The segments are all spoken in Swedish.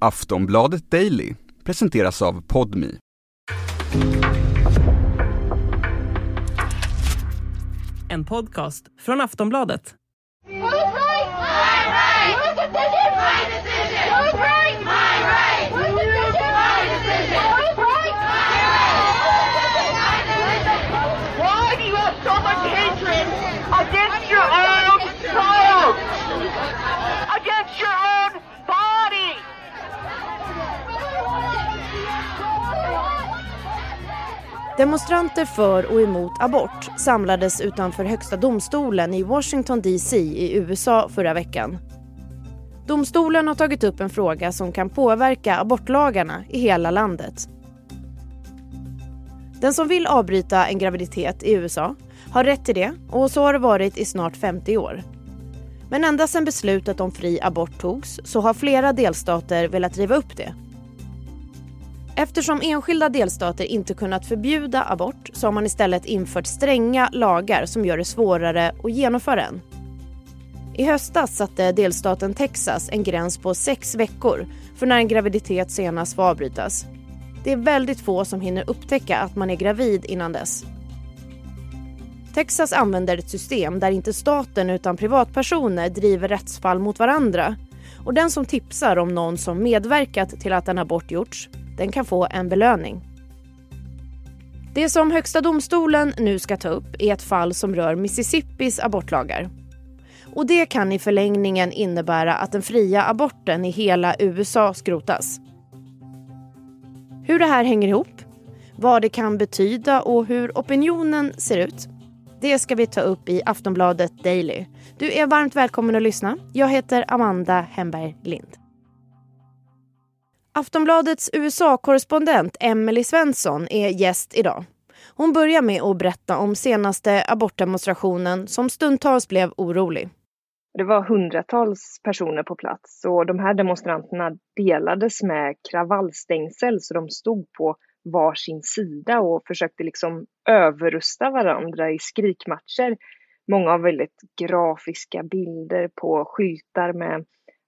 Aftonbladet Daily presenteras av Podmi. En podcast från Aftonbladet. Demonstranter för och emot abort samlades utanför högsta domstolen i Washington DC i USA förra veckan. Domstolen har tagit upp en fråga som kan påverka abortlagarna i hela landet. Den som vill avbryta en graviditet i USA har rätt till det och så har det varit i snart 50 år. Men ända sedan beslutet om fri abort togs så har flera delstater velat riva upp det. Eftersom enskilda delstater inte kunnat förbjuda abort så har man istället infört stränga lagar som gör det svårare att genomföra den. I höstas satte delstaten Texas en gräns på sex veckor för när en graviditet senast får avbrytas. Det är väldigt få som hinner upptäcka att man är gravid innan dess. Texas använder ett system där inte staten utan privatpersoner driver rättsfall mot varandra. Och den som tipsar om någon som medverkat till att en abort gjorts, den kan få en belöning. Det som Högsta domstolen nu ska ta upp är ett fall som rör Mississippis abortlagar. Och det kan i förlängningen innebära att den fria aborten i hela USA skrotas. Hur det här hänger ihop, vad det kan betyda och hur opinionen ser ut det ska vi ta upp i Aftonbladet Daily. Du är varmt välkommen att lyssna. Jag heter Amanda Hemberg Lind. Aftonbladets USA-korrespondent Emily Svensson är gäst idag. Hon börjar med att berätta om senaste abortdemonstrationen som stundtals blev orolig. Det var hundratals personer på plats och de här demonstranterna delades med kravallstängsel så de stod på varsin sida och försökte liksom överrusta varandra i skrikmatcher. Många har väldigt grafiska bilder på skyltar med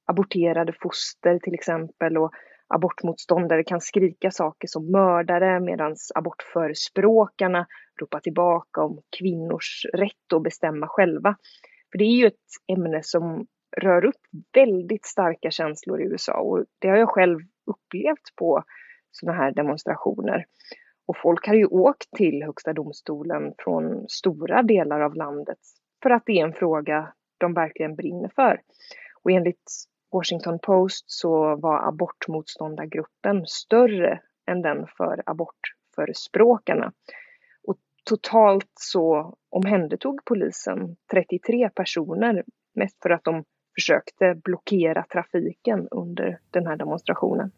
aborterade foster till exempel och abortmotståndare kan skrika saker som mördare medan abortförespråkarna ropar tillbaka om kvinnors rätt att bestämma själva. För det är ju ett ämne som rör upp väldigt starka känslor i USA och det har jag själv upplevt på sådana här demonstrationer. Och folk har ju åkt till Högsta domstolen från stora delar av landet för att det är en fråga de verkligen brinner för. Och enligt Washington Post så var abortmotståndargruppen större än den för abortförespråkarna. Och totalt så omhändertog polisen 33 personer, mest för att de försökte blockera trafiken under den här demonstrationen.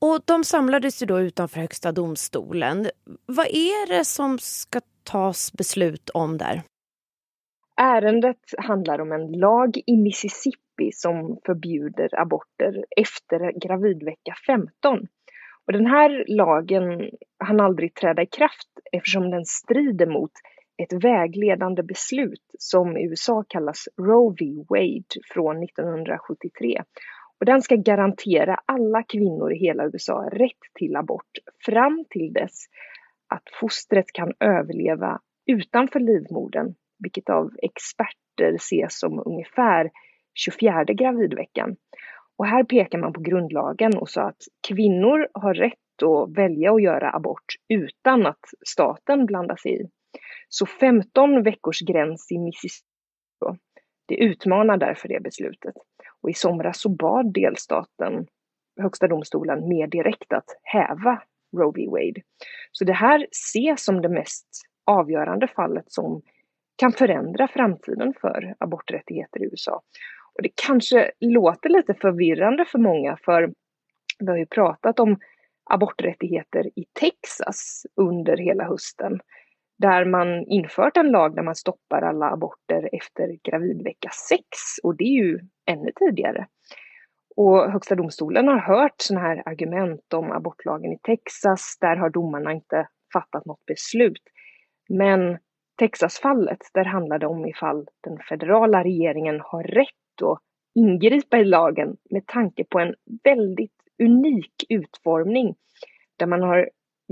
Och de samlades ju då utanför Högsta domstolen. Vad är det som ska tas beslut om där? Ärendet handlar om en lag i Mississippi som förbjuder aborter efter gravidvecka 15. Och den här lagen hann aldrig träda i kraft eftersom den strider mot ett vägledande beslut som i USA kallas Roe v. Wade från 1973 och den ska garantera alla kvinnor i hela USA rätt till abort fram till dess att fostret kan överleva utanför livmodern, vilket av experter ses som ungefär 24 gravidveckan. Och här pekar man på grundlagen och sa att kvinnor har rätt att välja att göra abort utan att staten blandar sig i. Så 15 veckors gräns i Mississippi, det utmanar därför det beslutet. Och i somras så bad delstaten Högsta domstolen mer direkt att häva Roe v. Wade. Så det här ses som det mest avgörande fallet som kan förändra framtiden för aborträttigheter i USA. Och det kanske låter lite förvirrande för många för vi har ju pratat om aborträttigheter i Texas under hela hösten där man infört en lag där man stoppar alla aborter efter gravidvecka 6 och det är ju ännu tidigare. Och Högsta domstolen har hört sådana här argument om abortlagen i Texas. Där har domarna inte fattat något beslut. Men Texasfallet, där handlar det om ifall den federala regeringen har rätt att ingripa i lagen med tanke på en väldigt unik utformning där man har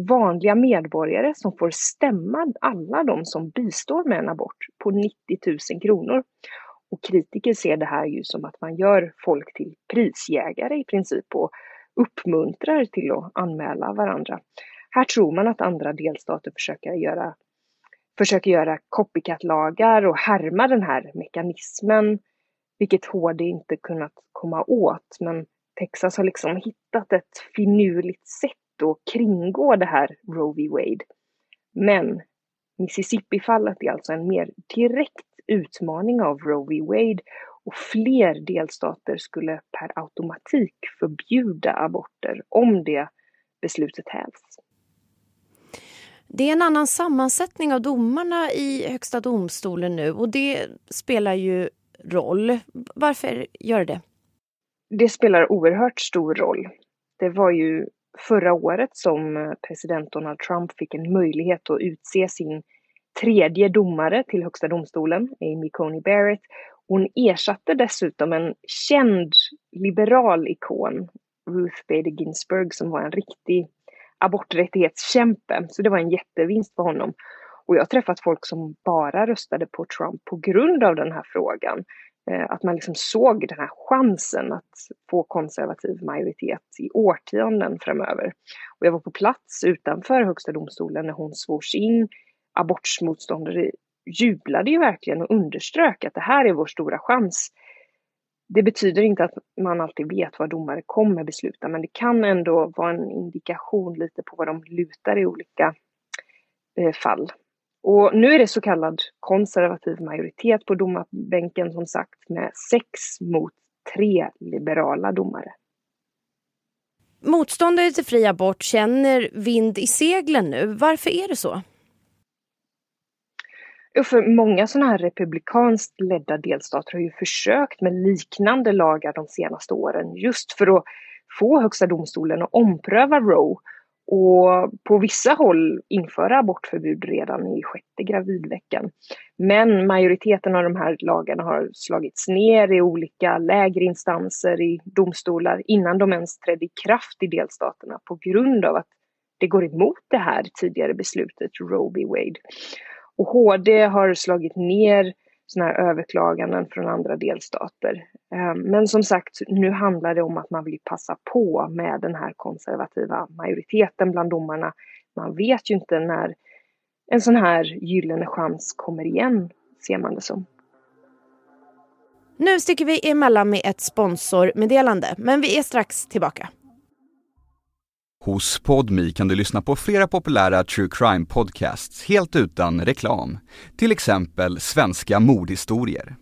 vanliga medborgare som får stämma alla de som bistår med en abort på 90 000 kronor. Och kritiker ser det här ju som att man gör folk till prisjägare i princip och uppmuntrar till att anmäla varandra. Här tror man att andra delstater försöker göra, försöker göra copycat-lagar och härma den här mekanismen, vilket HD inte kunnat komma åt. Men Texas har liksom hittat ett finurligt sätt att kringgå det här Roe v. Wade. Men Mississippi-fallet är alltså en mer direkt utmaning av Roe v. Wade och fler delstater skulle per automatik förbjuda aborter om det beslutet hävs. Det är en annan sammansättning av domarna i Högsta domstolen nu och det spelar ju roll. Varför gör det? Det spelar oerhört stor roll. Det var ju förra året som eh, president Donald Trump fick en möjlighet att utse sin tredje domare till Högsta domstolen, Amy Coney Barrett. Hon ersatte dessutom en känd liberal ikon, Ruth Bader Ginsburg, som var en riktig aborträttighetskämpe. Så det var en jättevinst för honom. Och jag har träffat folk som bara röstade på Trump på grund av den här frågan. Eh, att man liksom såg den här chansen att få konservativ majoritet i årtionden framöver. Och jag var på plats utanför Högsta domstolen när hon svors in abortsmotståndare jublade ju verkligen och underströk att det här är vår stora chans. Det betyder inte att man alltid vet vad domare kommer besluta, men det kan ändå vara en indikation lite på vad de lutar i olika eh, fall. Och nu är det så kallad konservativ majoritet på domarbänken som sagt med sex mot tre liberala domare. Motståndare till fri abort känner vind i seglen nu. Varför är det så? För många sådana här republikanskt ledda delstater har ju försökt med liknande lagar de senaste åren just för att få Högsta domstolen att ompröva Roe och på vissa håll införa abortförbud redan i sjätte gravidveckan. Men majoriteten av de här lagarna har slagits ner i olika lägre instanser i domstolar innan de ens trädde i kraft i delstaterna på grund av att det går emot det här tidigare beslutet Roe v. Wade. Och HD har slagit ner sådana här överklaganden från andra delstater. Ehm, men som sagt, nu handlar det om att man vill passa på med den här konservativa majoriteten bland domarna. Man vet ju inte när en sån här gyllene chans kommer igen, ser man det som. Nu sticker vi emellan med ett sponsormeddelande, men vi är strax tillbaka. Hos Podmi kan du lyssna på flera populära true crime podcasts helt utan reklam. Till exempel Svenska mordhistorier.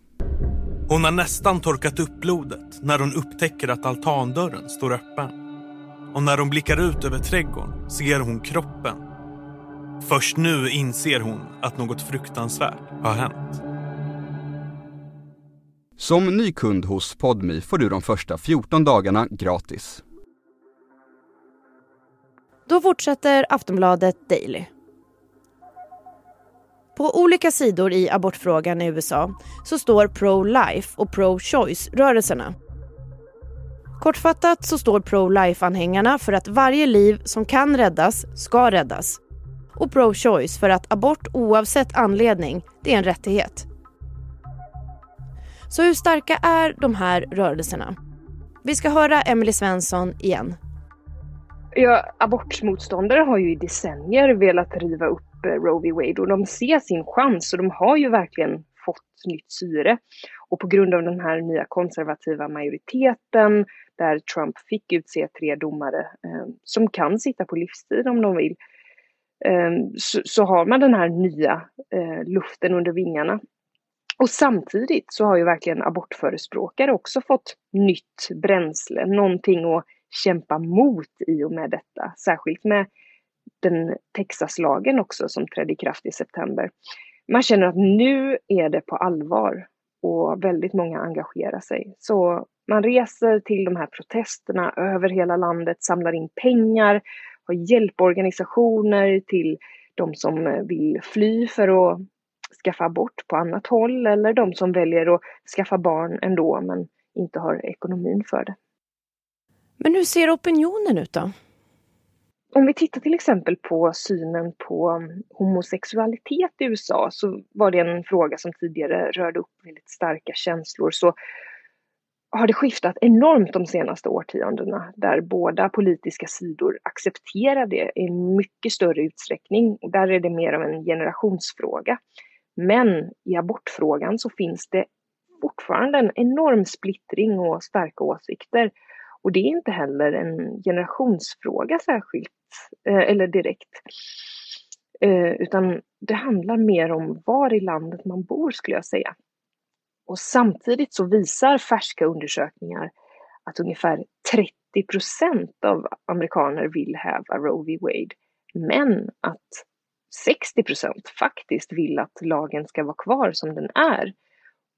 Hon har nästan torkat upp blodet när hon upptäcker att altandörren står öppen. Och när hon blickar ut över trädgården ser hon kroppen. Först nu inser hon att något fruktansvärt har hänt. Som ny kund hos Podmi får du de första 14 dagarna gratis. Då fortsätter Aftonbladet Daily. På olika sidor i abortfrågan i USA så står pro-life och pro-choice-rörelserna. Kortfattat så står pro-life-anhängarna för att varje liv som kan räddas ska räddas. Och pro-choice för att abort oavsett anledning, det är en rättighet. Så hur starka är de här rörelserna? Vi ska höra Emily Svensson igen. Ja, abortmotståndare har ju i decennier velat riva upp eh, Roe v. Wade och de ser sin chans och de har ju verkligen fått nytt syre. Och på grund av den här nya konservativa majoriteten där Trump fick utse tre domare eh, som kan sitta på livstid om de vill, eh, så, så, har man den här nya eh, luften under vingarna. Och samtidigt så har ju verkligen abortförespråkare också fått nytt bränsle, någonting att kämpa mot i och med detta. Särskilt med den Texaslagen också som trädde i kraft i september. Man känner att nu är det på allvar och väldigt många engagerar sig. Så man reser till de här protesterna över hela landet, samlar in pengar, har hjälporganisationer till de som vill fly för att skaffa abort på annat håll eller de som väljer att skaffa barn ändå men inte har ekonomin för det. Men hur ser opinionen ut då? Om vi tittar till exempel på synen på um, homosexualitet i USA så var det en fråga som tidigare rörde upp väldigt starka känslor. Så har det skiftat enormt de senaste årtiondena där båda politiska sidor accepterar det i mycket större utsträckning. Där är det mer av en generationsfråga. Men i abortfrågan så finns det fortfarande en enorm splittring och starka åsikter. Och det är inte heller en generationsfråga särskilt, eh, eller direkt. Eh, utan det handlar mer om var i landet man bor skulle jag säga. Och samtidigt så visar färska undersökningar att ungefär 30 procent av amerikaner vill häva Roe v. Wade. Men att 60 procent faktiskt vill att lagen ska vara kvar som den är.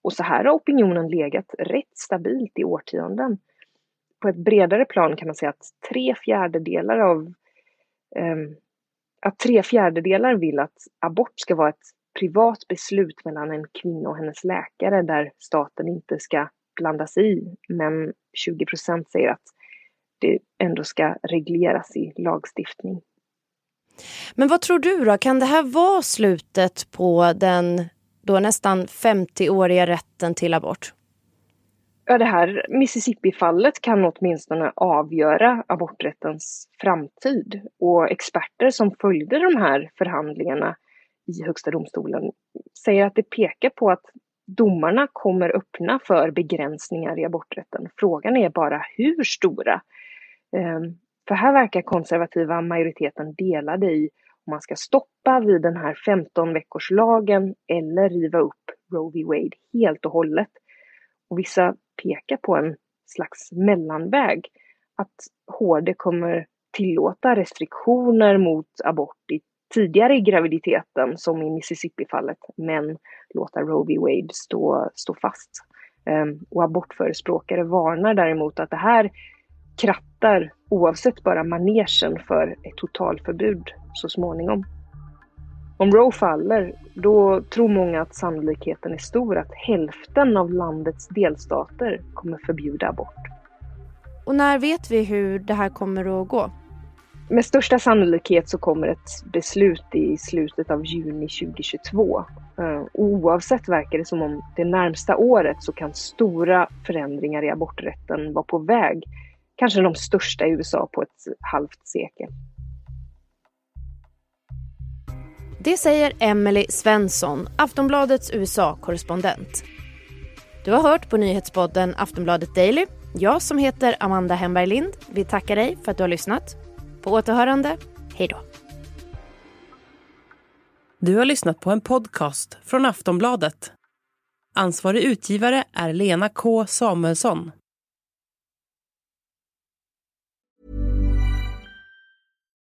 Och så här har opinionen legat rätt stabilt i årtionden. På ett bredare plan kan man säga att tre fjärdedelar av ehm, att tre fjärdedelar vill att abort ska vara ett privat beslut mellan en kvinna och hennes läkare där staten inte ska blanda sig i. Men 20 procent säger att det ändå ska regleras i lagstiftning. Men vad tror du då, kan det här vara slutet på den då nästan 50-åriga rätten till abort? Ja, det här Mississippi-fallet kan åtminstone avgöra aborträttens framtid. Och experter som följde de här förhandlingarna i Högsta domstolen säger att det pekar på att domarna kommer öppna för begränsningar i aborträtten. Frågan är bara hur stora. Ehm, för här verkar konservativa majoriteten delade i om man ska stoppa vid den här 15 veckorslagen eller riva upp Roe v. Wade helt och hållet. Och vissa pekar på en slags mellanväg. Att HD kommer tillåta restriktioner mot abort i tidigare i graviditeten, som i Mississippi-fallet, men låta Roe v. Wade stå, stå fast. Um, och abortförespråkare varnar däremot att det här krattar oavsett bara manegen för ett totalförbud så småningom. Om Roe faller, då tror många att sannolikheten är stor att hälften av landets delstater kommer förbjuda abort. Och när vet vi hur det här kommer att gå? Med största sannolikhet så kommer ett beslut i slutet av juni 2022. Uh, oavsett verkar det som om det närmsta året så kan stora förändringar i aborträtten vara på väg. Kanske de största i USA på ett halvt sekel. Det säger Emily Svensson, Aftonbladets USA-korrespondent. Du har hört på nyhetspodden Aftonbladet Daily. Jag som heter Amanda Hemberg Lind vill tacka dig för att du har lyssnat. På återhörande, hej då. Du har lyssnat på en podcast från Aftonbladet. Ansvarig utgivare är Lena K Samuelsson.